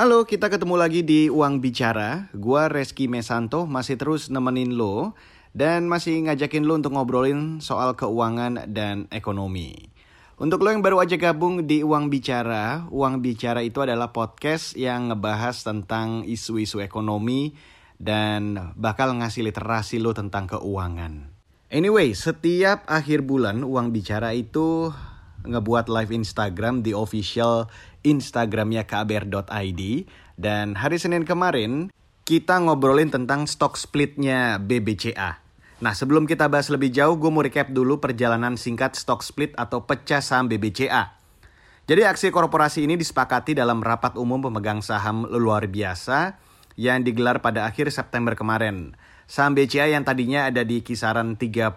Halo, kita ketemu lagi di Uang Bicara. Gua Reski Mesanto masih terus nemenin lo dan masih ngajakin lo untuk ngobrolin soal keuangan dan ekonomi. Untuk lo yang baru aja gabung di Uang Bicara, Uang Bicara itu adalah podcast yang ngebahas tentang isu-isu ekonomi dan bakal ngasih literasi lo tentang keuangan. Anyway, setiap akhir bulan Uang Bicara itu ngebuat live Instagram di official Instagramnya kbr.id dan hari Senin kemarin kita ngobrolin tentang stock splitnya BBCA. Nah sebelum kita bahas lebih jauh gue mau recap dulu perjalanan singkat stock split atau pecah saham BBCA. Jadi aksi korporasi ini disepakati dalam rapat umum pemegang saham luar biasa yang digelar pada akhir September kemarin. Saham BCA yang tadinya ada di kisaran 35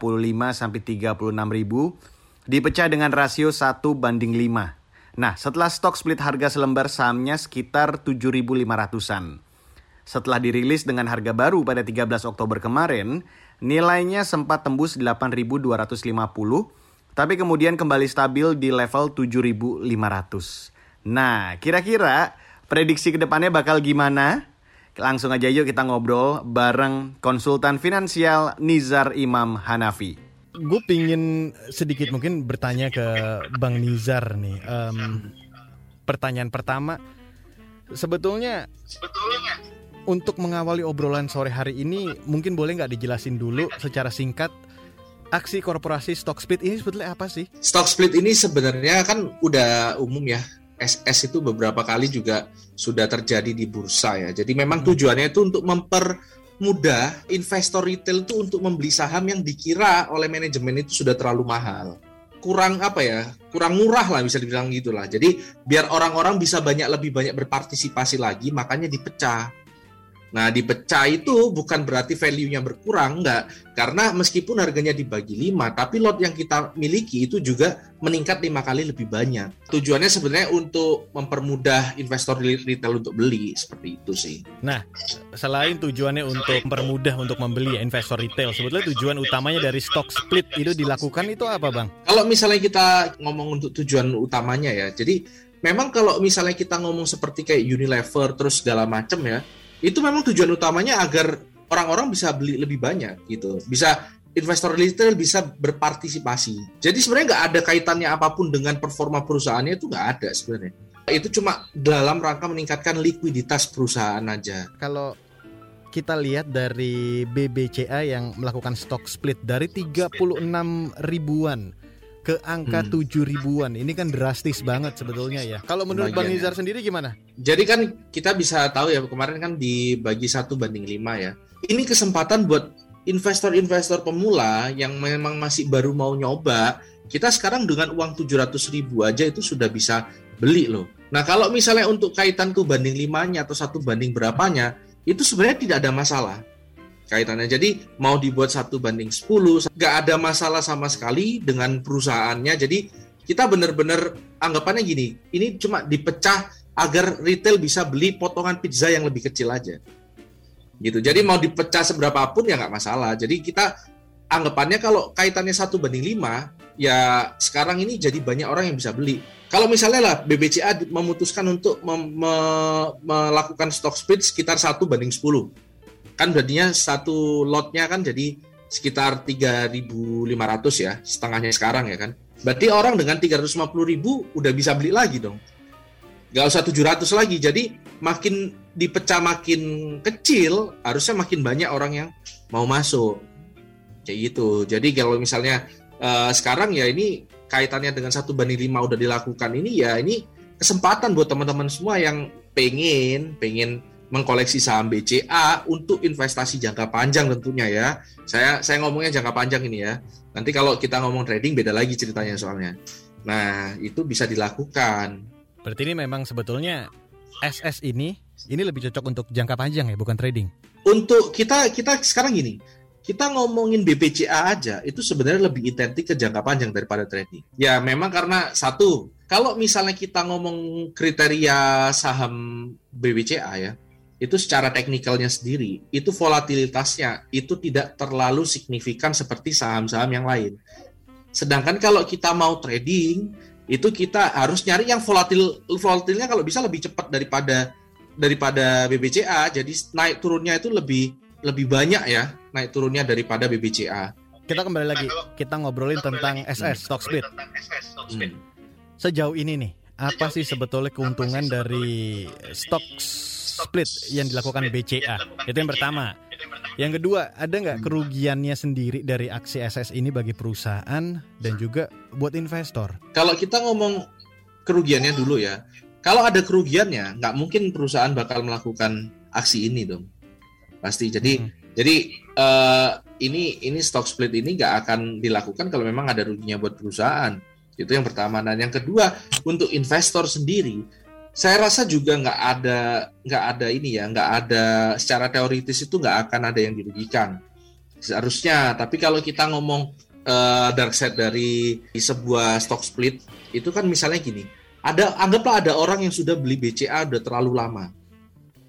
sampai 36 ribu dipecah dengan rasio 1 banding 5. Nah, setelah stok split harga selembar sahamnya sekitar 7.500-an. Setelah dirilis dengan harga baru pada 13 Oktober kemarin, nilainya sempat tembus 8.250, tapi kemudian kembali stabil di level 7.500. Nah, kira-kira prediksi ke depannya bakal gimana? Langsung aja yuk kita ngobrol bareng konsultan finansial Nizar Imam Hanafi gue pingin sedikit mungkin bertanya ke Bang Nizar nih. Um, pertanyaan pertama, sebetulnya, sebetulnya untuk mengawali obrolan sore hari ini, mungkin boleh nggak dijelasin dulu secara singkat aksi korporasi stock split ini sebetulnya apa sih? Stock split ini sebenarnya kan udah umum ya. SS itu beberapa kali juga sudah terjadi di bursa ya. Jadi memang hmm. tujuannya itu untuk memper mudah investor retail itu untuk membeli saham yang dikira oleh manajemen itu sudah terlalu mahal. Kurang apa ya? Kurang murah lah bisa dibilang gitulah. Jadi biar orang-orang bisa banyak lebih banyak berpartisipasi lagi, makanya dipecah Nah, dipecah itu bukan berarti value-nya berkurang, enggak. Karena meskipun harganya dibagi 5, tapi lot yang kita miliki itu juga meningkat lima kali lebih banyak. Tujuannya sebenarnya untuk mempermudah investor retail untuk beli, seperti itu sih. Nah, selain tujuannya untuk mempermudah untuk membeli investor retail, sebetulnya tujuan utamanya dari stock split itu dilakukan itu apa, Bang? Kalau misalnya kita ngomong untuk tujuan utamanya ya, jadi memang kalau misalnya kita ngomong seperti kayak Unilever terus segala macam ya, itu memang tujuan utamanya agar orang-orang bisa beli lebih banyak gitu. Bisa investor retail bisa berpartisipasi. Jadi sebenarnya nggak ada kaitannya apa pun dengan performa perusahaannya itu nggak ada sebenarnya. Itu cuma dalam rangka meningkatkan likuiditas perusahaan aja. Kalau kita lihat dari BBCA yang melakukan stock split dari 36 ribuan ke angka hmm. tujuh ribuan. Ini kan drastis banget sebetulnya ya. Kalau menurut Bang Nizar sendiri gimana? Jadi kan kita bisa tahu ya kemarin kan dibagi satu banding lima ya. Ini kesempatan buat investor-investor pemula yang memang masih baru mau nyoba. Kita sekarang dengan uang tujuh ratus ribu aja itu sudah bisa beli loh. Nah kalau misalnya untuk kaitan tuh banding limanya atau satu banding berapanya, itu sebenarnya tidak ada masalah kaitannya. Jadi mau dibuat satu banding 10, nggak ada masalah sama sekali dengan perusahaannya. Jadi kita benar-benar anggapannya gini, ini cuma dipecah agar retail bisa beli potongan pizza yang lebih kecil aja. Gitu. Jadi mau dipecah seberapa pun ya nggak masalah. Jadi kita anggapannya kalau kaitannya satu banding lima, ya sekarang ini jadi banyak orang yang bisa beli. Kalau misalnya lah BBCA memutuskan untuk melakukan stock split sekitar satu banding 10 kan berarti satu lotnya kan jadi sekitar 3.500 ya setengahnya sekarang ya kan. Berarti orang dengan 350.000 udah bisa beli lagi dong. Nggak usah 700 lagi. Jadi makin dipecah makin kecil harusnya makin banyak orang yang mau masuk. Kayak gitu. Jadi kalau misalnya uh, sekarang ya ini kaitannya dengan satu banding lima udah dilakukan ini ya ini kesempatan buat teman-teman semua yang pengen pengen mengkoleksi saham BCA untuk investasi jangka panjang tentunya ya. Saya saya ngomongnya jangka panjang ini ya. Nanti kalau kita ngomong trading beda lagi ceritanya soalnya. Nah, itu bisa dilakukan. Berarti ini memang sebetulnya SS ini ini lebih cocok untuk jangka panjang ya, bukan trading. Untuk kita kita sekarang gini, kita ngomongin BBCA aja itu sebenarnya lebih identik ke jangka panjang daripada trading. Ya memang karena satu, kalau misalnya kita ngomong kriteria saham BBCA ya, itu secara teknikalnya sendiri itu volatilitasnya itu tidak terlalu signifikan seperti saham-saham yang lain. Sedangkan kalau kita mau trading itu kita harus nyari yang volatil volatilnya kalau bisa lebih cepat daripada daripada BBCA, jadi naik turunnya itu lebih lebih banyak ya naik turunnya daripada BBCA. Kita kembali lagi, kita ngobrolin tentang SS stock split. Hmm. Sejauh ini nih, apa sih sebetulnya keuntungan dari stock split yang dilakukan BCA? Itu yang pertama. Yang kedua, ada nggak kerugiannya sendiri dari aksi SS ini bagi perusahaan dan juga buat investor? Kalau kita ngomong kerugiannya dulu ya, kalau ada kerugiannya, nggak mungkin perusahaan bakal melakukan aksi ini dong, pasti. Jadi, hmm. jadi uh, ini ini stock split ini nggak akan dilakukan kalau memang ada ruginya buat perusahaan. Itu yang pertama. Dan yang kedua, untuk investor sendiri, saya rasa juga nggak ada nggak ada ini ya nggak ada secara teoritis itu nggak akan ada yang dirugikan. Seharusnya tapi kalau kita ngomong uh, dark side dari sebuah stock split itu kan misalnya gini ada anggaplah ada orang yang sudah beli BCA udah terlalu lama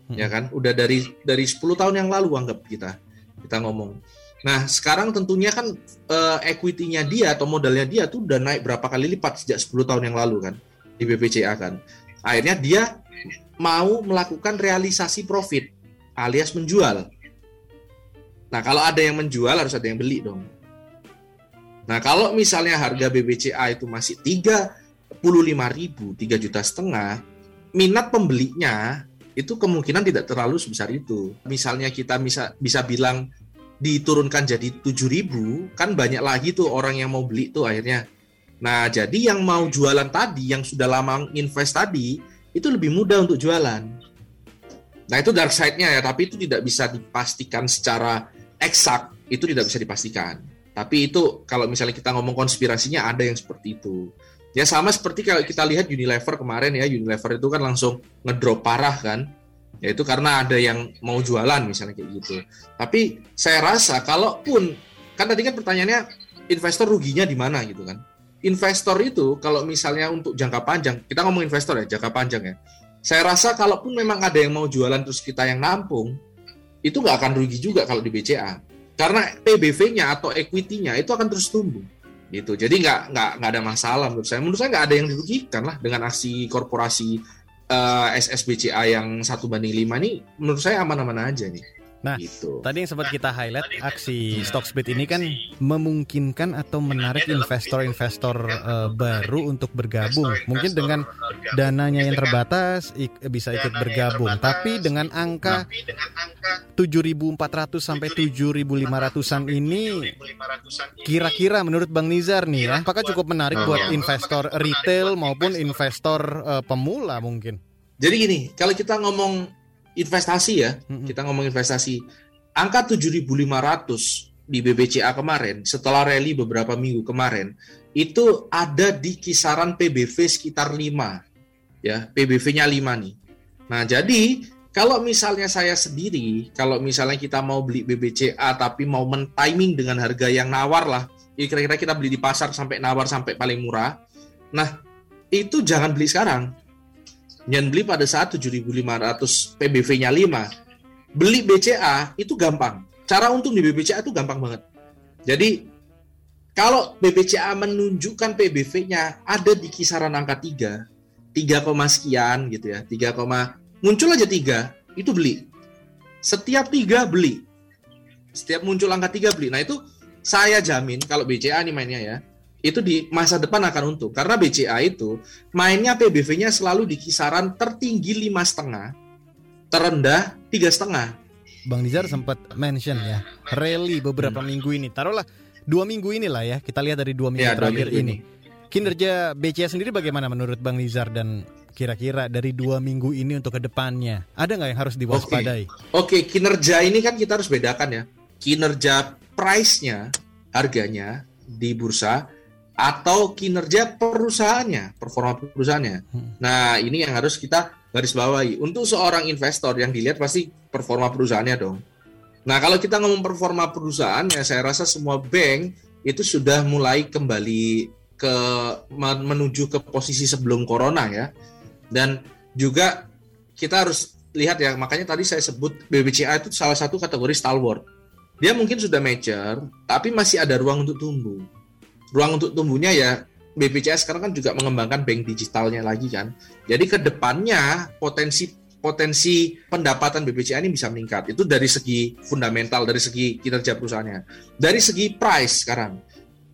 hmm. ya kan? Udah dari dari 10 tahun yang lalu anggap kita kita ngomong. Nah sekarang tentunya kan uh, equity-nya dia atau modalnya dia tuh udah naik berapa kali lipat sejak 10 tahun yang lalu kan? Di BPCA kan Akhirnya dia mau melakukan realisasi profit alias menjual. Nah, kalau ada yang menjual harus ada yang beli dong. Nah, kalau misalnya harga BBCA itu masih 35.000, 3 juta setengah, minat pembelinya itu kemungkinan tidak terlalu sebesar itu. Misalnya kita bisa bisa bilang diturunkan jadi 7.000, kan banyak lagi tuh orang yang mau beli tuh akhirnya. Nah, jadi yang mau jualan tadi, yang sudah lama invest tadi, itu lebih mudah untuk jualan. Nah, itu dark side-nya ya, tapi itu tidak bisa dipastikan secara eksak, itu tidak bisa dipastikan. Tapi itu kalau misalnya kita ngomong konspirasinya ada yang seperti itu. Ya sama seperti kalau kita lihat Unilever kemarin ya, Unilever itu kan langsung ngedrop parah kan. Ya itu karena ada yang mau jualan misalnya kayak gitu. Tapi saya rasa kalaupun kan tadi kan pertanyaannya investor ruginya di mana gitu kan investor itu kalau misalnya untuk jangka panjang, kita ngomong investor ya, jangka panjang ya. Saya rasa kalaupun memang ada yang mau jualan terus kita yang nampung, itu nggak akan rugi juga kalau di BCA. Karena PBV-nya atau equity-nya itu akan terus tumbuh. Gitu. Jadi nggak nggak nggak ada masalah menurut saya. Menurut saya nggak ada yang dirugikan lah dengan aksi korporasi uh, eh, SSBCA yang satu banding lima nih. Menurut saya aman-aman aja nih. Nah, gitu. tadi yang sempat kita highlight aksi stock split ini kan memungkinkan atau menarik investor-investor uh, baru untuk bergabung. Mungkin dengan dananya yang terbatas ik bisa ikut bergabung, tapi dengan angka 7.400 sampai 7.500-an ini kira-kira menurut Bang Nizar nih ya, apakah cukup menarik buat investor retail maupun investor uh, pemula mungkin? Jadi gini, kalau kita ngomong investasi ya, hmm. kita ngomong investasi. Angka 7.500 di BBCA kemarin setelah rally beberapa minggu kemarin itu ada di kisaran PBV sekitar 5 ya PBV-nya 5 nih. Nah, jadi kalau misalnya saya sendiri, kalau misalnya kita mau beli BBCA tapi mau men-timing dengan harga yang nawar lah, ya kira-kira kita beli di pasar sampai nawar sampai paling murah. Nah, itu jangan beli sekarang yang beli pada saat 7.500 PBV-nya 5. Beli BCA itu gampang. Cara untung di BBCA itu gampang banget. Jadi kalau BBCA menunjukkan PBV-nya ada di kisaran angka 3, 3, sekian gitu ya, 3, muncul aja 3, itu beli. Setiap 3 beli. Setiap muncul angka 3 beli. Nah itu saya jamin kalau BCA nih mainnya ya, itu di masa depan akan untung karena BCA itu mainnya PBV-nya selalu di kisaran tertinggi lima setengah, terendah tiga setengah. Bang Nizar sempat mention ya rally beberapa hmm. minggu ini, taruhlah dua minggu inilah ya kita lihat dari dua minggu ya, terakhir minggu ini. ini. Kinerja BCA sendiri bagaimana menurut Bang Nizar dan kira-kira dari dua minggu ini untuk ke depannya ada nggak yang harus diwaspadai? Oke, okay. okay, kinerja ini kan kita harus bedakan ya. Kinerja price-nya, harganya di bursa atau kinerja perusahaannya, performa perusahaannya. Hmm. Nah, ini yang harus kita garis bawahi. Untuk seorang investor yang dilihat pasti performa perusahaannya dong. Nah, kalau kita ngomong performa perusahaan, ya saya rasa semua bank itu sudah mulai kembali ke menuju ke posisi sebelum corona ya. Dan juga kita harus lihat ya, makanya tadi saya sebut BBCA itu salah satu kategori stalwart. Dia mungkin sudah mature, tapi masih ada ruang untuk tumbuh ruang untuk tumbuhnya ya BPJS sekarang kan juga mengembangkan bank digitalnya lagi kan. Jadi ke depannya potensi potensi pendapatan BBCA ini bisa meningkat. Itu dari segi fundamental, dari segi kinerja perusahaannya. Dari segi price sekarang.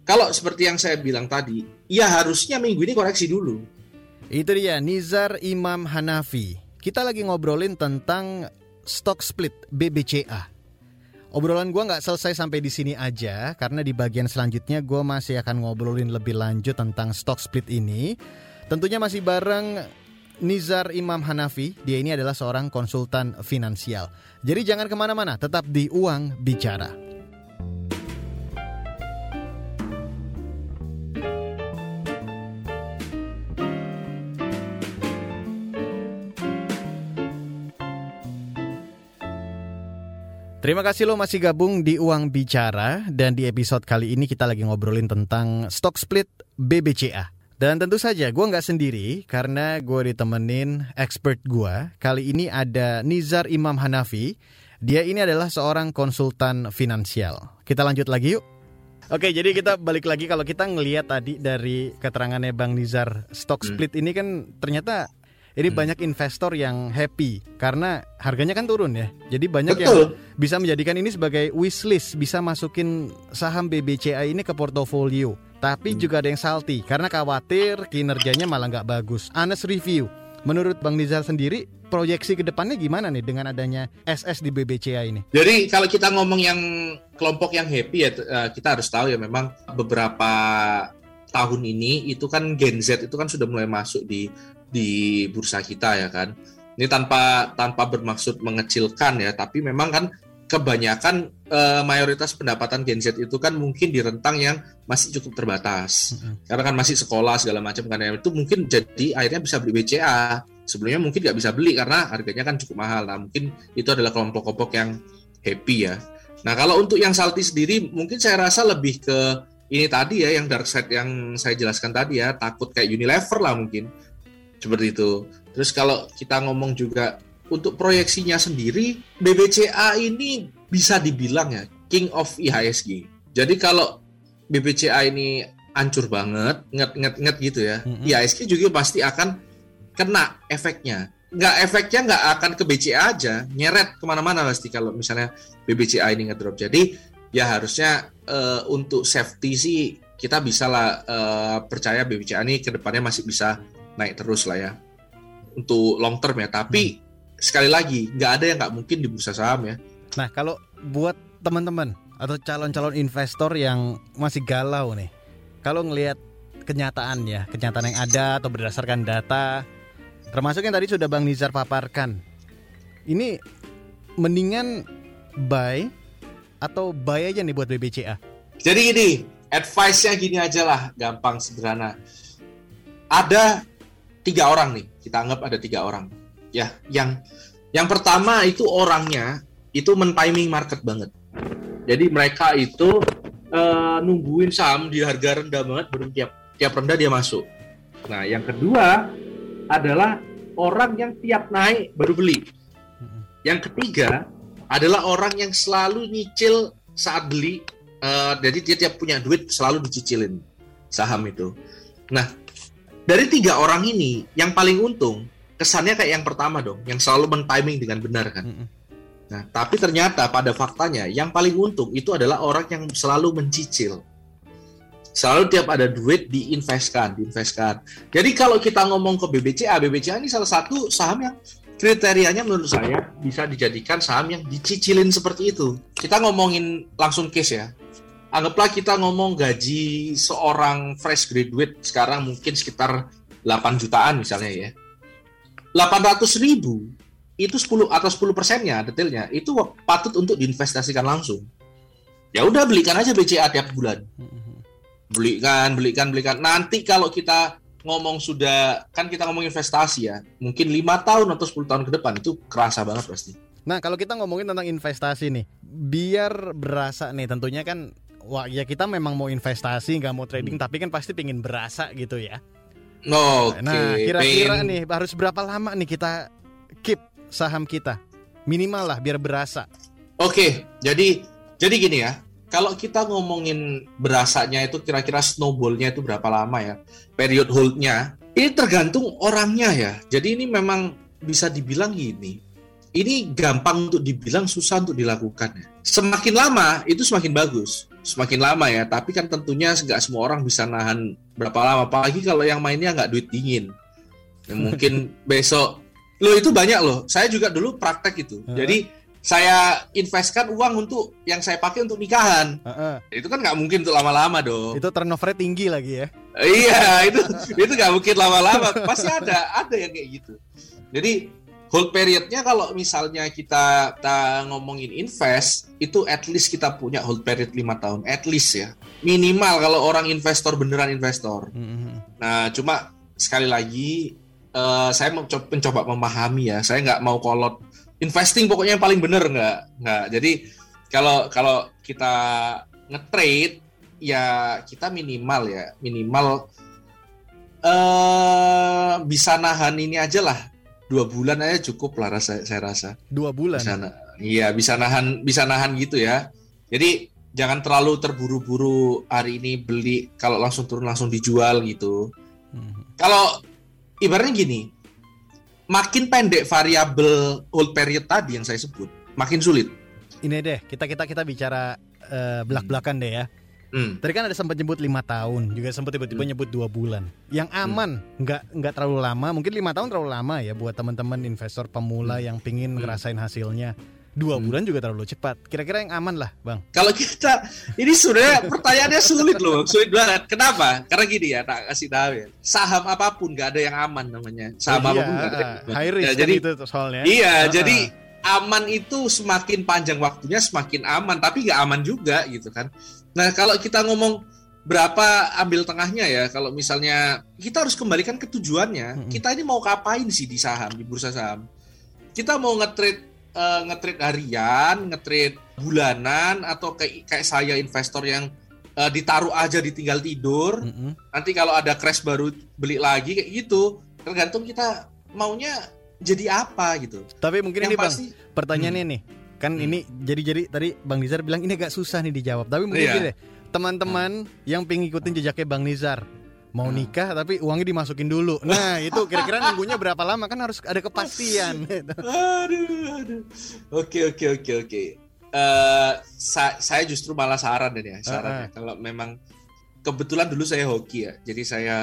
Kalau seperti yang saya bilang tadi, ya harusnya minggu ini koreksi dulu. Itu dia Nizar Imam Hanafi. Kita lagi ngobrolin tentang stock split BBCA. Obrolan gue nggak selesai sampai di sini aja karena di bagian selanjutnya gue masih akan ngobrolin lebih lanjut tentang stock split ini. Tentunya masih bareng Nizar Imam Hanafi, dia ini adalah seorang konsultan finansial. Jadi jangan ke mana-mana, tetap di Uang Bicara. Terima kasih lo masih gabung di Uang Bicara dan di episode kali ini kita lagi ngobrolin tentang stock split BBCA. Dan tentu saja gue nggak sendiri karena gue ditemenin expert gue. Kali ini ada Nizar Imam Hanafi. Dia ini adalah seorang konsultan finansial. Kita lanjut lagi yuk. Oke, jadi kita balik lagi kalau kita ngelihat tadi dari keterangannya Bang Nizar, stock hmm. split hmm. ini kan ternyata ini hmm. banyak investor yang happy karena harganya kan turun ya. Jadi banyak Betul. yang bisa menjadikan ini sebagai wishlist, bisa masukin saham BBCA ini ke portofolio. Tapi hmm. juga ada yang salty karena khawatir kinerjanya malah nggak bagus. Honest review. Menurut Bang Nizar sendiri, proyeksi ke depannya gimana nih dengan adanya SS di BBCA ini? Jadi kalau kita ngomong yang kelompok yang happy ya eh, kita harus tahu ya memang beberapa tahun ini itu kan Gen Z itu kan sudah mulai masuk di di bursa kita ya kan. Ini tanpa tanpa bermaksud mengecilkan ya, tapi memang kan kebanyakan uh, mayoritas pendapatan Gen Z itu kan mungkin di rentang yang masih cukup terbatas. Mm-hmm. Karena kan masih sekolah segala macam kan itu mungkin jadi akhirnya bisa beli BCA. Sebelumnya mungkin nggak bisa beli karena harganya kan cukup mahal. Nah, mungkin itu adalah kelompok-kelompok yang happy ya. Nah, kalau untuk yang salty sendiri mungkin saya rasa lebih ke ini tadi ya yang dark side yang saya jelaskan tadi ya, takut kayak Unilever lah mungkin. Seperti itu. Terus kalau kita ngomong juga untuk proyeksinya sendiri BBCA ini bisa dibilang ya king of IHSG. Jadi kalau BBCA ini hancur banget, nget-nget-nget gitu ya, mm-hmm. IHSG juga pasti akan kena efeknya. Nggak efeknya nggak akan ke BCA aja, nyeret ke mana-mana pasti kalau misalnya BBCA ini ngedrop. Jadi ya harusnya uh, untuk safety sih kita bisa lah uh, percaya BBCA ini ke depannya masih bisa naik terus lah ya untuk long term ya. Tapi hmm sekali lagi nggak ada yang nggak mungkin di bursa saham ya. Nah kalau buat teman-teman atau calon-calon investor yang masih galau nih, kalau ngelihat kenyataan ya, kenyataan yang ada atau berdasarkan data, termasuk yang tadi sudah Bang Nizar paparkan, ini mendingan buy atau buy aja nih buat BBCA. Jadi gini, advice-nya gini aja lah, gampang sederhana. Ada tiga orang nih, kita anggap ada tiga orang. Ya yang yang pertama itu orangnya itu mentiming market banget. Jadi mereka itu uh, nungguin saham di harga rendah banget belum tiap tiap rendah dia masuk. Nah yang kedua adalah orang yang tiap naik baru beli. Yang ketiga adalah orang yang selalu nyicil saat beli uh, jadi dia tiap punya duit selalu dicicilin saham itu. Nah dari tiga orang ini yang paling untung kesannya kayak yang pertama dong, yang selalu mentiming dengan benar kan. Mm -hmm. Nah, tapi ternyata pada faktanya yang paling untung itu adalah orang yang selalu mencicil. Selalu tiap ada duit diinvestkan, diinvestkan. Jadi kalau kita ngomong ke BBCA, BBCA ini salah satu saham yang kriterianya menurut saya bisa dijadikan saham yang dicicilin seperti itu. Kita ngomongin langsung case ya. Anggaplah kita ngomong gaji seorang fresh graduate sekarang mungkin sekitar 8 jutaan misalnya ya 800 ribu itu 10 atau 10 persennya detailnya itu patut untuk diinvestasikan langsung. Ya udah belikan aja BCA tiap bulan. Belikan, belikan, belikan. Nanti kalau kita ngomong sudah kan kita ngomong investasi ya, mungkin lima tahun atau 10 tahun ke depan itu kerasa banget pasti. Nah, kalau kita ngomongin tentang investasi nih, biar berasa nih tentunya kan wah ya kita memang mau investasi nggak mau trading hmm. tapi kan pasti pingin berasa gitu ya. Oke. Nah, kira-kira nih harus berapa lama nih kita keep saham kita? Minimal lah biar berasa. Oke, jadi jadi gini ya. Kalau kita ngomongin berasanya itu kira-kira snowballnya itu berapa lama ya? Period holdnya ini tergantung orangnya ya. Jadi ini memang bisa dibilang gini. Ini gampang untuk dibilang, susah untuk dilakukan. ya. Semakin lama itu semakin bagus, semakin lama ya. Tapi kan tentunya nggak semua orang bisa nahan berapa lama. Apalagi kalau yang mainnya nggak duit dingin. Yang mungkin besok, loh itu banyak loh. Saya juga dulu praktek itu. Heeh. Jadi saya investkan uang untuk yang saya pakai untuk nikahan. Heeh. Itu kan nggak mungkin untuk lama-lama dong. Itu turnovernya tinggi lagi ya. Iya, itu itu nggak mungkin lama-lama. Pasti ada ada yang kayak gitu. Jadi hold periodnya kalau misalnya kita kita ngomongin invest itu at least kita punya hold period lima tahun, at least ya. Minimal kalau orang investor beneran investor. Mhm. Nah, cuma sekali lagi eh, saya co- mencoba memahami ya. Saya nggak mau kolot investing pokoknya yang paling bener nggak nggak. Jadi kalau kalau kita nge-trade ya kita minimal ya minimal eh bisa nahan ini aja lah dua bulan aja cukup lah rasa saya rasa Dua bulan. bisa iya bisa nahan bisa nahan gitu ya jadi jangan terlalu terburu-buru hari ini beli kalau langsung turun langsung dijual gitu Mhm. kalau ibaratnya gini makin pendek variabel hold period tadi yang saya sebut makin sulit Ini deh, kita kita kita bicara eh, belak-belakan deh ya. Hmm. Tadi kan ada sempat nyebut lima tahun, juga sempat tiba-tiba Hmm. nyebut dua bulan. Yang aman, nggak nggak terlalu lama, mungkin lima tahun terlalu lama ya buat teman-teman investor pemula Hmm. yang pingin Hmm. ngerasain hasilnya. Dua Hmm. bulan juga terlalu cepat. Kira-kira yang aman lah, bang. Kalau kita ini sebenarnya pertanyaannya sulit loh, sulit banget. Kenapa? Karena gini ya, tak kasih tahu ya. Saham apa pun nggak ada yang aman namanya. Saham Iya, apa pun nggak ada. yang aman. high risk Ya, kan jadi itu soalnya. iya, Ah, jadi ah. aman itu semakin panjang waktunya semakin aman, tapi nggak aman juga gitu kan. Nah kalau kita ngomong berapa ambil tengahnya ya, kalau misalnya kita harus kembalikan ke tujuannya. Mm-mm. Kita ini mau ngapain sih di saham, di bursa saham? Kita mau nge-trade eh, nge-trade harian, nge-trade bulanan atau kayak kayak saya investor yang eh, ditaruh aja ditinggal tidur. Mm-mm. Nanti kalau ada crash baru beli lagi kayak gitu. Tergantung kita maunya jadi apa gitu. Tapi mungkin Yang ini bang, pasti pertanyaannya nih, kan Hmm. ini jadi-jadi tadi bang Nizar bilang ini agak susah nih dijawab. Tapi mungkin gini deh, teman-teman yang pengen ngikutin jejaknya bang Nizar. Mau Hmm. nikah tapi uangnya dimasukin dulu. Nah itu kira-kira nunggunya berapa lama kan harus ada kepastian. aduh, aduh. Oke oke oke oke. Eh, sa- saya justru malah saran ya, saran ya. Kalau memang kebetulan dulu saya hoki ya, jadi saya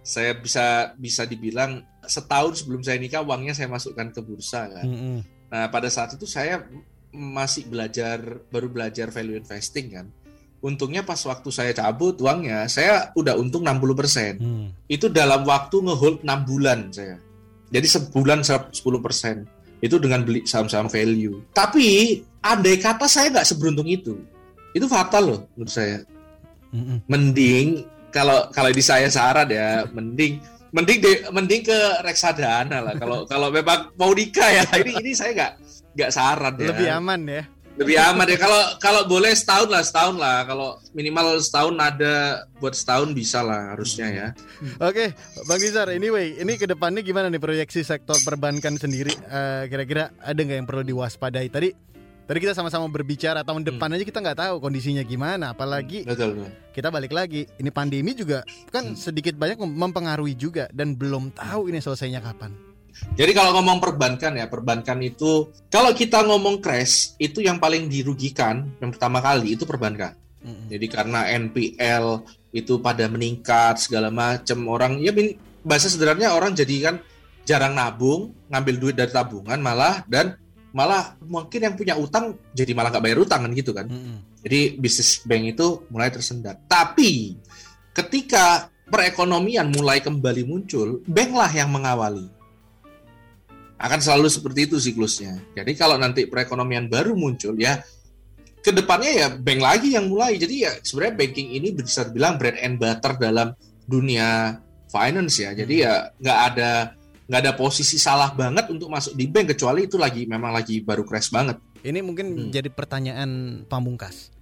saya bisa bisa dibilang setahun sebelum saya nikah uangnya saya masukkan ke bursa kan. Mm-mm. Nah pada saat itu saya masih belajar baru belajar value investing kan. Untungnya pas waktu saya cabut uangnya saya udah untung 60%. Hmm. Itu dalam waktu ngehold 6 bulan saya. Jadi sebulan 10% itu dengan beli saham-saham value. Tapi andai kata saya nggak seberuntung itu, itu fatal loh menurut saya. Mm-mm. Mending kalau kalau di saya saran ya, mending mending de, mending ke reksadana lah. Kalau kalau memang mau nikah ya, ini ini saya nggak nggak saran ya. Lebih aman ya. Lebih aman ya. Kalau kalau boleh setahun lah, setahun lah. Kalau minimal setahun ada buat setahun bisa lah harusnya ya. Oke, Bang Nizar, anyway, ini ke depannya gimana nih proyeksi sektor perbankan sendiri? Eh, Kira-kira ada nggak yang perlu diwaspadai? Tadi tadi kita sama-sama berbicara tahun depan aja kita nggak tahu kondisinya gimana, apalagi Betul. betul. kita balik lagi. Ini pandemi juga kan Hmm. sedikit banyak mem- mempengaruhi juga dan belum tahu ini selesainya kapan. Jadi kalau ngomong perbankan ya, perbankan itu kalau kita ngomong crash itu yang paling dirugikan yang pertama kali itu perbankan. Mm-mm. Jadi karena NPL itu pada meningkat segala macam orang ya bahasa sederhananya orang jadi kan jarang nabung, ngambil duit dari tabungan malah dan malah mungkin yang punya utang jadi malah nggak bayar utang kan gitu kan. Mm-mm. Jadi bisnis bank itu mulai tersendat. Tapi ketika perekonomian mulai kembali muncul, banklah yang mengawali. Akan selalu seperti itu siklusnya. Jadi kalau nanti perekonomian baru muncul ya ke depannya ya bank lagi yang mulai. Jadi ya sebenarnya banking ini bisa dibilang bread and butter dalam dunia finance ya. Jadi ya nggak ada nggak ada posisi salah banget untuk masuk di bank kecuali itu lagi memang lagi baru crash banget. Ini mungkin Hmm. jadi pertanyaan pamungkas.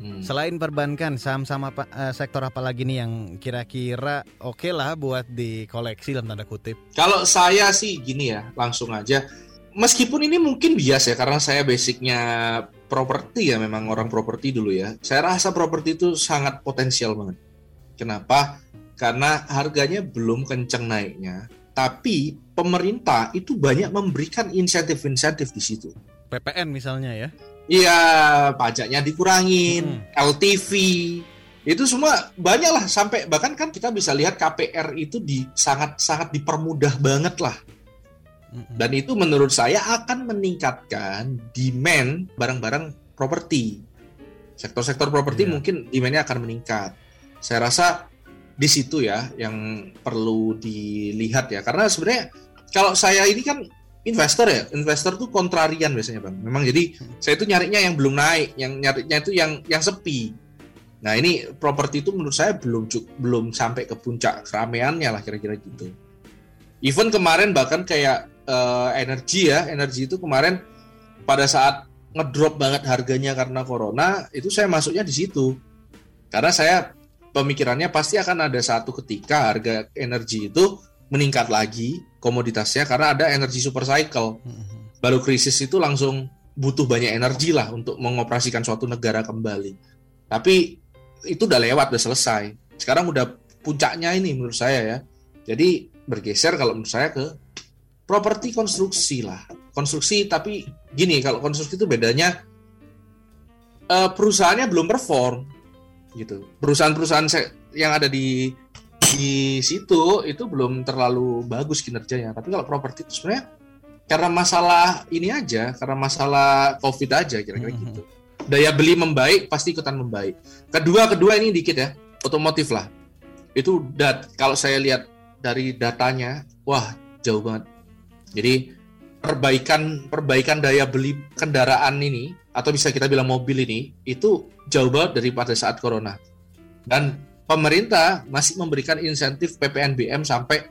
Hmm. Selain perbankan, saham-saham apa eh, sektor apa lagi nih yang kira-kira oke lah buat dikoleksi dalam tanda kutip? Kalau saya sih gini ya, langsung aja. Meskipun ini mungkin bias ya, karena saya basicnya properti ya, memang orang properti dulu ya. Saya rasa properti itu sangat potensial banget. Kenapa? Karena harganya belum kenceng naiknya. tapi pemerintah itu banyak memberikan insentif-insentif di situ. PPN misalnya ya. Iya, pajaknya dikurangin, hmm. LTV, itu semua banyak lah sampai bahkan kan kita bisa lihat KPR itu di sangat sangat dipermudah banget lah. Dan itu menurut saya akan meningkatkan demand barang-barang properti. Sektor-sektor properti yeah. mungkin demandnya akan meningkat. Saya rasa di situ ya yang perlu dilihat ya karena sebenarnya kalau saya ini kan investor ya? Investor tuh kontrarian biasanya bang. Memang jadi saya itu nyarinya yang belum naik yang nyarinya itu yang yang sepi. Nah ini properti itu menurut saya belum belum sampai ke puncak keramaiannya lah kira-kira gitu. Even kemarin bahkan kayak uh, energi ya energi itu kemarin pada saat ngedrop banget harganya karena corona itu saya masuknya di situ. Karena saya pemikirannya pasti akan ada satu ketika harga energi itu meningkat lagi komoditasnya karena ada energi super cycle. Baru krisis itu langsung butuh banyak energi lah untuk mengoperasikan suatu negara kembali. Tapi itu udah lewat, udah selesai. Sekarang udah puncaknya ini menurut saya ya. Jadi bergeser kalau menurut saya ke properti konstruksi lah. Konstruksi tapi gini kalau konstruksi itu bedanya uh, perusahaannya belum perform gitu. Perusahaan-perusahaan yang ada di di situ itu belum terlalu bagus kinerjanya. Tapi kalau properti itu sebenarnya karena masalah ini aja, karena masalah COVID aja kira-kira mm -hmm. gitu. Daya beli membaik pasti ikutan membaik. Kedua kedua ini dikit ya, otomotif lah. Itu dat kalau saya lihat dari datanya, wah jauh banget. Jadi perbaikan perbaikan daya beli kendaraan ini atau bisa kita bilang mobil ini itu jauh banget daripada saat corona. Dan pemerintah masih memberikan insentif PPNBM sampai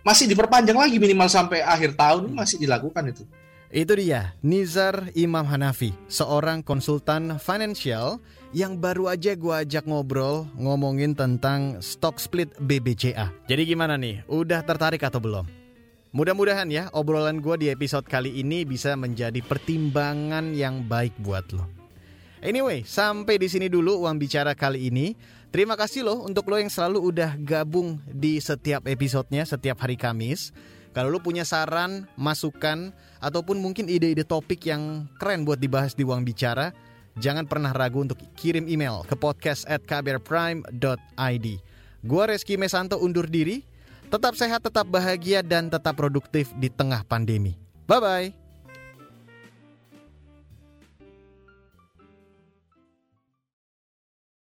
masih diperpanjang lagi minimal sampai akhir tahun masih dilakukan itu. Itu dia, Nizar Imam Hanafi, seorang konsultan financial yang baru aja gue ajak ngobrol ngomongin tentang stock split BBCA. Jadi gimana nih, udah tertarik atau belum? Mudah-mudahan ya obrolan gue di episode kali ini bisa menjadi pertimbangan yang baik buat lo. Anyway, sampai di sini dulu uang bicara kali ini. Terima kasih loh untuk lo yang selalu udah gabung di setiap episodenya setiap hari Kamis. Kalau lo punya saran, masukan, ataupun mungkin ide-ide topik yang keren buat dibahas di Uang Bicara, jangan pernah ragu untuk kirim email ke podcast at kbrprime.id. Gua Reski Mesanto undur diri. Tetap sehat, tetap bahagia, dan tetap produktif di tengah pandemi. Bye-bye.